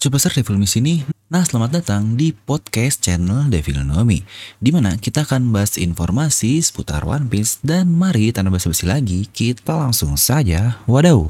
Superstar Devil Me sini. Nah, selamat datang di podcast channel Devil Nomi, di mana kita akan bahas informasi seputar One Piece dan mari tanpa basa-basi lagi, kita langsung saja. Wadaw.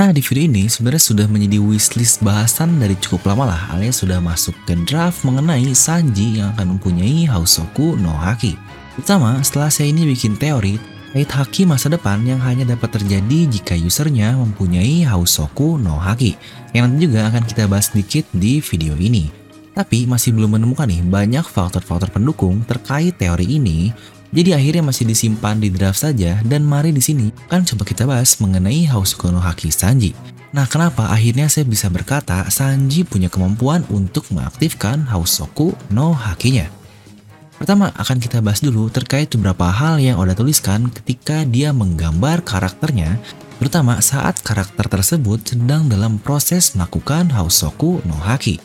Nah di video ini sebenarnya sudah menjadi wishlist bahasan dari cukup lama lah alias sudah masuk ke draft mengenai Sanji yang akan mempunyai Hausoku no Haki. Pertama setelah saya ini bikin teori terkait haki masa depan yang hanya dapat terjadi jika usernya mempunyai Hausoku no Haki yang nanti juga akan kita bahas sedikit di video ini. Tapi masih belum menemukan nih banyak faktor-faktor pendukung terkait teori ini jadi akhirnya masih disimpan di draft saja dan mari di sini kan coba kita bahas mengenai Hausuko no Haki Sanji. Nah kenapa akhirnya saya bisa berkata Sanji punya kemampuan untuk mengaktifkan Hausoku no Hakinya? Pertama akan kita bahas dulu terkait beberapa hal yang Oda tuliskan ketika dia menggambar karakternya terutama saat karakter tersebut sedang dalam proses melakukan Hausoku no Haki.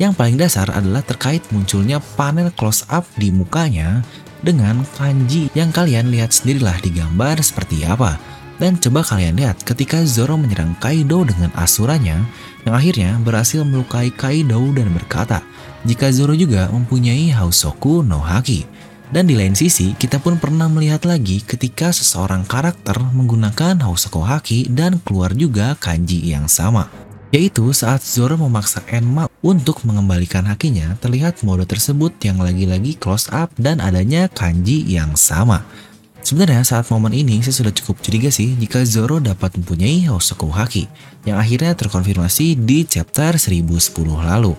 Yang paling dasar adalah terkait munculnya panel close up di mukanya dengan kanji yang kalian lihat sendirilah di gambar seperti apa. Dan coba kalian lihat ketika Zoro menyerang Kaido dengan asuranya yang akhirnya berhasil melukai Kaido dan berkata jika Zoro juga mempunyai Hausoku no Haki. Dan di lain sisi, kita pun pernah melihat lagi ketika seseorang karakter menggunakan Hausoku Haki dan keluar juga kanji yang sama. Yaitu saat Zoro memaksa Enma untuk mengembalikan hakinya, terlihat mode tersebut yang lagi-lagi close up dan adanya kanji yang sama. Sebenarnya saat momen ini saya sudah cukup curiga sih jika Zoro dapat mempunyai Hosoku Haki yang akhirnya terkonfirmasi di chapter 1010 lalu.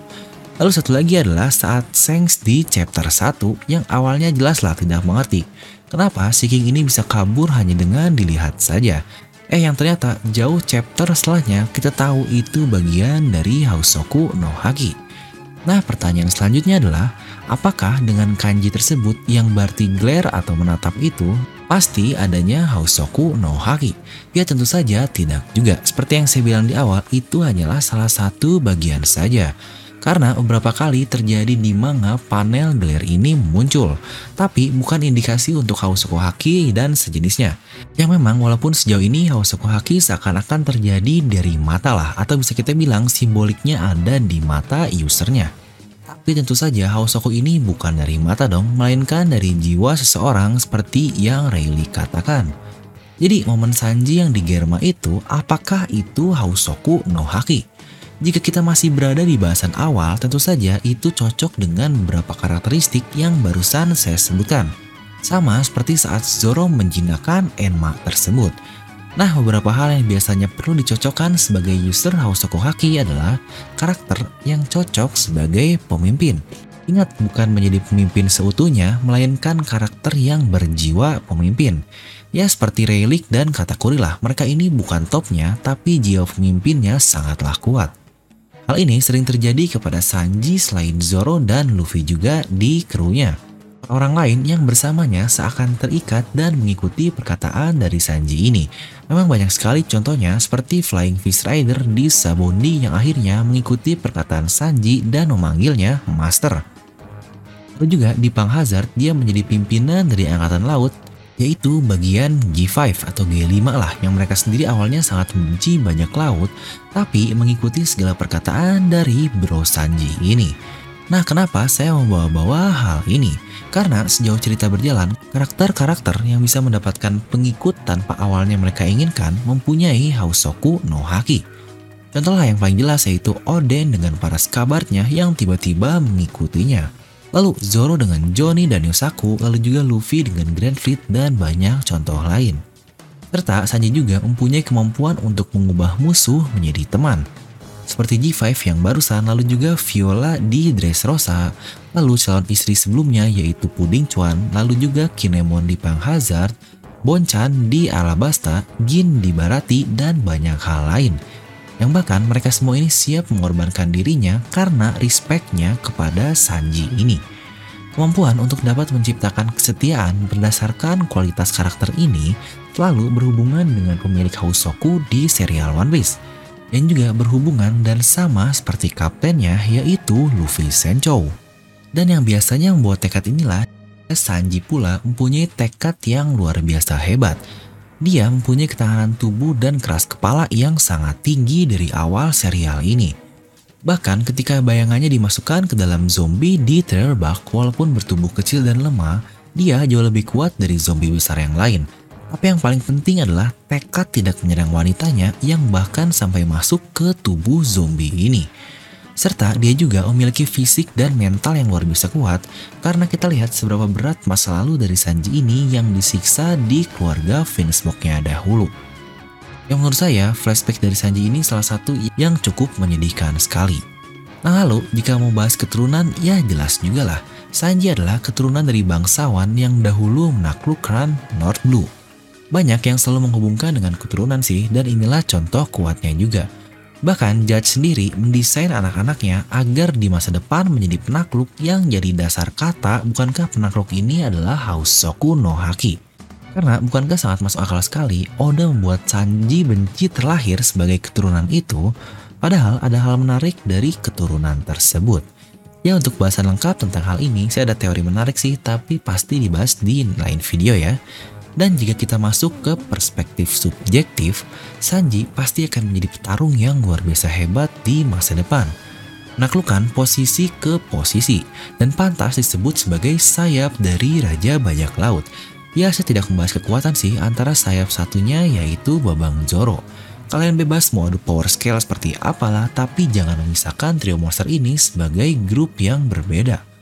Lalu satu lagi adalah saat Sengs di chapter 1 yang awalnya jelaslah tidak mengerti kenapa si ini bisa kabur hanya dengan dilihat saja. Eh yang ternyata jauh chapter setelahnya kita tahu itu bagian dari Hausoku no Haki. Nah pertanyaan selanjutnya adalah apakah dengan kanji tersebut yang berarti glare atau menatap itu pasti adanya Hausoku no Haki? Ya tentu saja tidak juga. Seperti yang saya bilang di awal itu hanyalah salah satu bagian saja. Karena beberapa kali terjadi di manga panel glare ini muncul, tapi bukan indikasi untuk Hausoku Haki dan sejenisnya. Yang memang walaupun sejauh ini Hausoku Haki seakan-akan terjadi dari mata lah, atau bisa kita bilang simboliknya ada di mata usernya. Tapi tentu saja Hausoku ini bukan dari mata dong, melainkan dari jiwa seseorang seperti yang Rayleigh katakan. Jadi momen Sanji yang di Germa itu, apakah itu Hausoku no Haki? Jika kita masih berada di bahasan awal, tentu saja itu cocok dengan beberapa karakteristik yang barusan saya sebutkan. Sama seperti saat Zoro menjinakkan Enma tersebut. Nah, beberapa hal yang biasanya perlu dicocokkan sebagai user Hausoku Haki adalah karakter yang cocok sebagai pemimpin. Ingat, bukan menjadi pemimpin seutuhnya, melainkan karakter yang berjiwa pemimpin. Ya seperti Relik dan Katakuri lah, mereka ini bukan topnya, tapi jiwa pemimpinnya sangatlah kuat. Hal ini sering terjadi kepada Sanji selain Zoro dan Luffy juga di krunya. Orang lain yang bersamanya seakan terikat dan mengikuti perkataan dari Sanji ini. Memang banyak sekali contohnya seperti Flying Fish Rider di Sabondi yang akhirnya mengikuti perkataan Sanji dan memanggilnya Master. Lalu juga di Pang Hazard dia menjadi pimpinan dari Angkatan Laut yaitu bagian G5 atau G5 lah yang mereka sendiri awalnya sangat membenci banyak laut tapi mengikuti segala perkataan dari Bro Sanji ini. Nah kenapa saya membawa-bawa hal ini? Karena sejauh cerita berjalan, karakter-karakter yang bisa mendapatkan pengikut tanpa awalnya mereka inginkan mempunyai Hausoku no Haki. Contohlah yang paling jelas yaitu Oden dengan para skabarnya yang tiba-tiba mengikutinya. Lalu Zoro dengan Johnny dan Yosaku, lalu juga Luffy dengan Grand Fleet dan banyak contoh lain. Serta Sanji juga mempunyai kemampuan untuk mengubah musuh menjadi teman. Seperti G5 yang barusan, lalu juga Viola di Dressrosa, lalu calon istri sebelumnya yaitu Puding Chuan, lalu juga Kinemon di Pang Hazard, Bonchan di Alabasta, Gin di Barati, dan banyak hal lain yang bahkan mereka semua ini siap mengorbankan dirinya karena respectnya kepada Sanji ini. Kemampuan untuk dapat menciptakan kesetiaan berdasarkan kualitas karakter ini selalu berhubungan dengan pemilik Hausoku di serial One Piece yang juga berhubungan dan sama seperti kaptennya yaitu Luffy Senchou. Dan yang biasanya membawa tekad inilah, Sanji pula mempunyai tekad yang luar biasa hebat. Dia mempunyai ketahanan tubuh dan keras kepala yang sangat tinggi dari awal serial ini. Bahkan ketika bayangannya dimasukkan ke dalam zombie di trailer bug walaupun bertubuh kecil dan lemah, dia jauh lebih kuat dari zombie besar yang lain. Tapi yang paling penting adalah tekad tidak menyerang wanitanya yang bahkan sampai masuk ke tubuh zombie ini. Serta dia juga memiliki fisik dan mental yang luar biasa kuat karena kita lihat seberapa berat masa lalu dari Sanji ini yang disiksa di keluarga Finsmoke-nya dahulu. Yang menurut saya, flashback dari Sanji ini salah satu yang cukup menyedihkan sekali. Nah lalu, jika mau bahas keturunan, ya jelas juga lah. Sanji adalah keturunan dari bangsawan yang dahulu menaklukkan North Blue. Banyak yang selalu menghubungkan dengan keturunan sih, dan inilah contoh kuatnya juga. Bahkan Judge sendiri mendesain anak-anaknya agar di masa depan menjadi penakluk yang jadi dasar kata bukankah penakluk ini adalah Hausoku no Haki. Karena bukankah sangat masuk akal sekali Oda membuat Sanji benci terlahir sebagai keturunan itu padahal ada hal menarik dari keturunan tersebut. Ya untuk bahasan lengkap tentang hal ini saya ada teori menarik sih tapi pasti dibahas di lain video ya. Dan jika kita masuk ke perspektif subjektif, Sanji pasti akan menjadi petarung yang luar biasa hebat di masa depan. Menaklukkan posisi ke posisi dan pantas disebut sebagai sayap dari Raja Bajak Laut. Ya saya tidak membahas kekuatan sih antara sayap satunya yaitu Babang Zoro. Kalian bebas mau adu power scale seperti apalah tapi jangan memisahkan trio monster ini sebagai grup yang berbeda.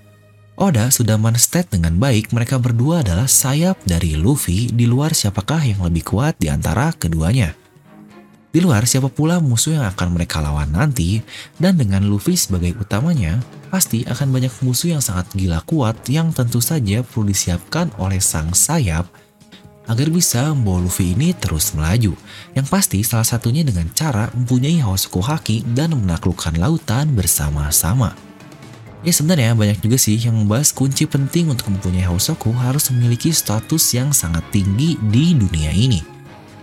Oda sudah menstate dengan baik mereka berdua adalah sayap dari Luffy di luar siapakah yang lebih kuat di antara keduanya. Di luar siapa pula musuh yang akan mereka lawan nanti, dan dengan Luffy sebagai utamanya, pasti akan banyak musuh yang sangat gila kuat yang tentu saja perlu disiapkan oleh sang sayap agar bisa membawa Luffy ini terus melaju. Yang pasti salah satunya dengan cara mempunyai Hosoku Haki dan menaklukkan lautan bersama-sama. Ya sebenarnya banyak juga sih yang membahas kunci penting untuk mempunyai Housoku harus memiliki status yang sangat tinggi di dunia ini.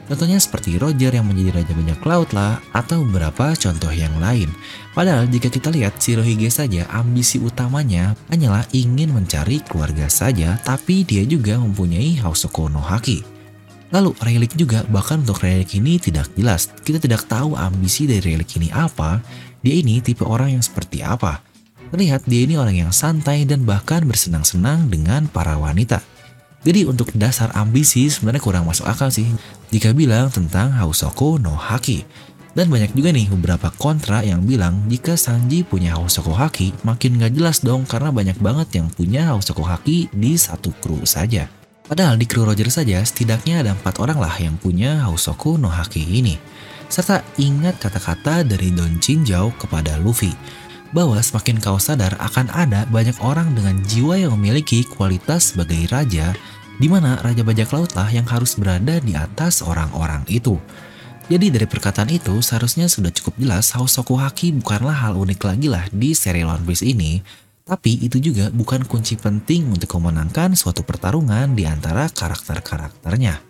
Contohnya seperti Roger yang menjadi Raja Banyak Laut lah, atau beberapa contoh yang lain. Padahal jika kita lihat Shirohige saja ambisi utamanya hanyalah ingin mencari keluarga saja, tapi dia juga mempunyai Housoku no Haki. Lalu Relik juga bahkan untuk Relik ini tidak jelas. Kita tidak tahu ambisi dari Relik ini apa, dia ini tipe orang yang seperti apa. Terlihat dia ini orang yang santai dan bahkan bersenang-senang dengan para wanita. Jadi untuk dasar ambisi sebenarnya kurang masuk akal sih jika bilang tentang Hausoku no Haki. Dan banyak juga nih beberapa kontra yang bilang jika Sanji punya Hausoku Haki makin gak jelas dong karena banyak banget yang punya Hausoku Haki di satu kru saja. Padahal di kru Roger saja setidaknya ada empat orang lah yang punya Hausoku no Haki ini. Serta ingat kata-kata dari Don Chinjau kepada Luffy bahwa semakin kau sadar akan ada banyak orang dengan jiwa yang memiliki kualitas sebagai raja, di mana Raja Bajak Laut lah yang harus berada di atas orang-orang itu. Jadi dari perkataan itu seharusnya sudah cukup jelas Hosoku Haki bukanlah hal unik lagi lah di serial One Piece ini, tapi itu juga bukan kunci penting untuk memenangkan suatu pertarungan di antara karakter-karakternya.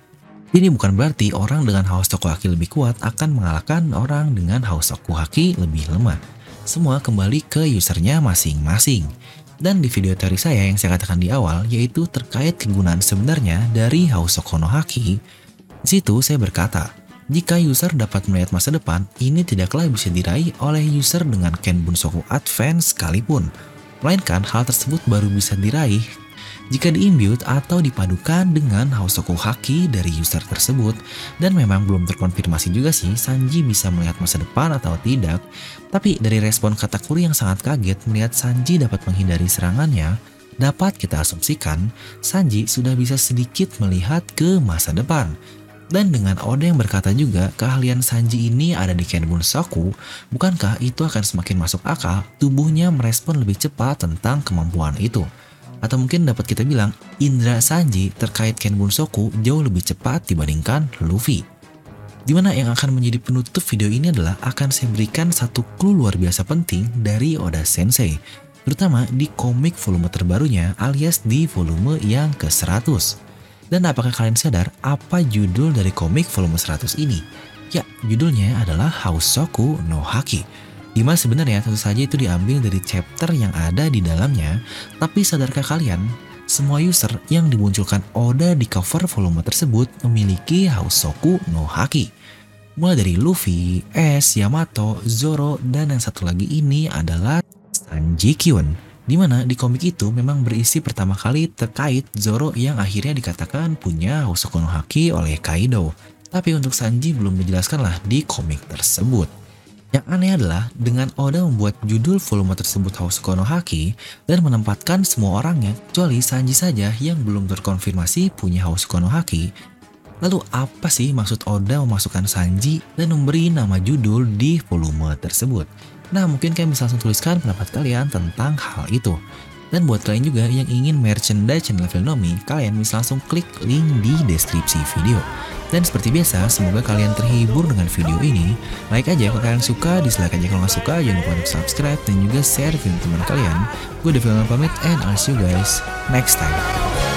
Ini bukan berarti orang dengan haus Haki lebih kuat akan mengalahkan orang dengan haus Haki lebih lemah semua kembali ke usernya masing-masing. Dan di video teori saya yang saya katakan di awal, yaitu terkait kegunaan sebenarnya dari Hausoku no Haki, di situ saya berkata, jika user dapat melihat masa depan, ini tidaklah bisa diraih oleh user dengan Ken Bunsoku Advance sekalipun. Melainkan hal tersebut baru bisa diraih jika diimbute atau dipadukan dengan Hausoku Haki dari user tersebut dan memang belum terkonfirmasi juga sih Sanji bisa melihat masa depan atau tidak tapi dari respon Katakuri yang sangat kaget melihat Sanji dapat menghindari serangannya dapat kita asumsikan Sanji sudah bisa sedikit melihat ke masa depan dan dengan Oda yang berkata juga keahlian Sanji ini ada di Kenbun Soku, bukankah itu akan semakin masuk akal tubuhnya merespon lebih cepat tentang kemampuan itu? Atau mungkin dapat kita bilang, Indra Sanji terkait Ken Bunsoku jauh lebih cepat dibandingkan Luffy. Di mana yang akan menjadi penutup video ini adalah akan saya berikan satu clue luar biasa penting dari Oda Sensei, terutama di komik volume terbarunya alias di volume yang ke-100. Dan apakah kalian sadar apa judul dari komik volume 100 ini? Ya, judulnya adalah Hausoku no Haki Gimana sebenarnya tentu saja itu diambil dari chapter yang ada di dalamnya, tapi sadarkah kalian, semua user yang dimunculkan Oda di cover volume tersebut memiliki Hausoku no Haki. Mulai dari Luffy, Ace, Yamato, Zoro, dan yang satu lagi ini adalah Sanji Kyun. Di mana di komik itu memang berisi pertama kali terkait Zoro yang akhirnya dikatakan punya Hausoku no Haki oleh Kaido. Tapi untuk Sanji belum dijelaskan lah di komik tersebut. Yang aneh adalah dengan Oda membuat judul volume tersebut House Kono Haki dan menempatkan semua orangnya kecuali Sanji saja yang belum terkonfirmasi punya House Kono Haki. Lalu apa sih maksud Oda memasukkan Sanji dan memberi nama judul di volume tersebut? Nah mungkin kalian bisa langsung tuliskan pendapat kalian tentang hal itu. Dan buat kalian juga yang ingin merchandise channel Filnomi, kalian bisa langsung klik link di deskripsi video. Dan seperti biasa, semoga kalian terhibur dengan video ini. Like aja kalau kalian suka, dislike aja kalau nggak suka, jangan lupa untuk subscribe dan juga share film teman kalian. Gue Devil pamit and I'll see you guys next time.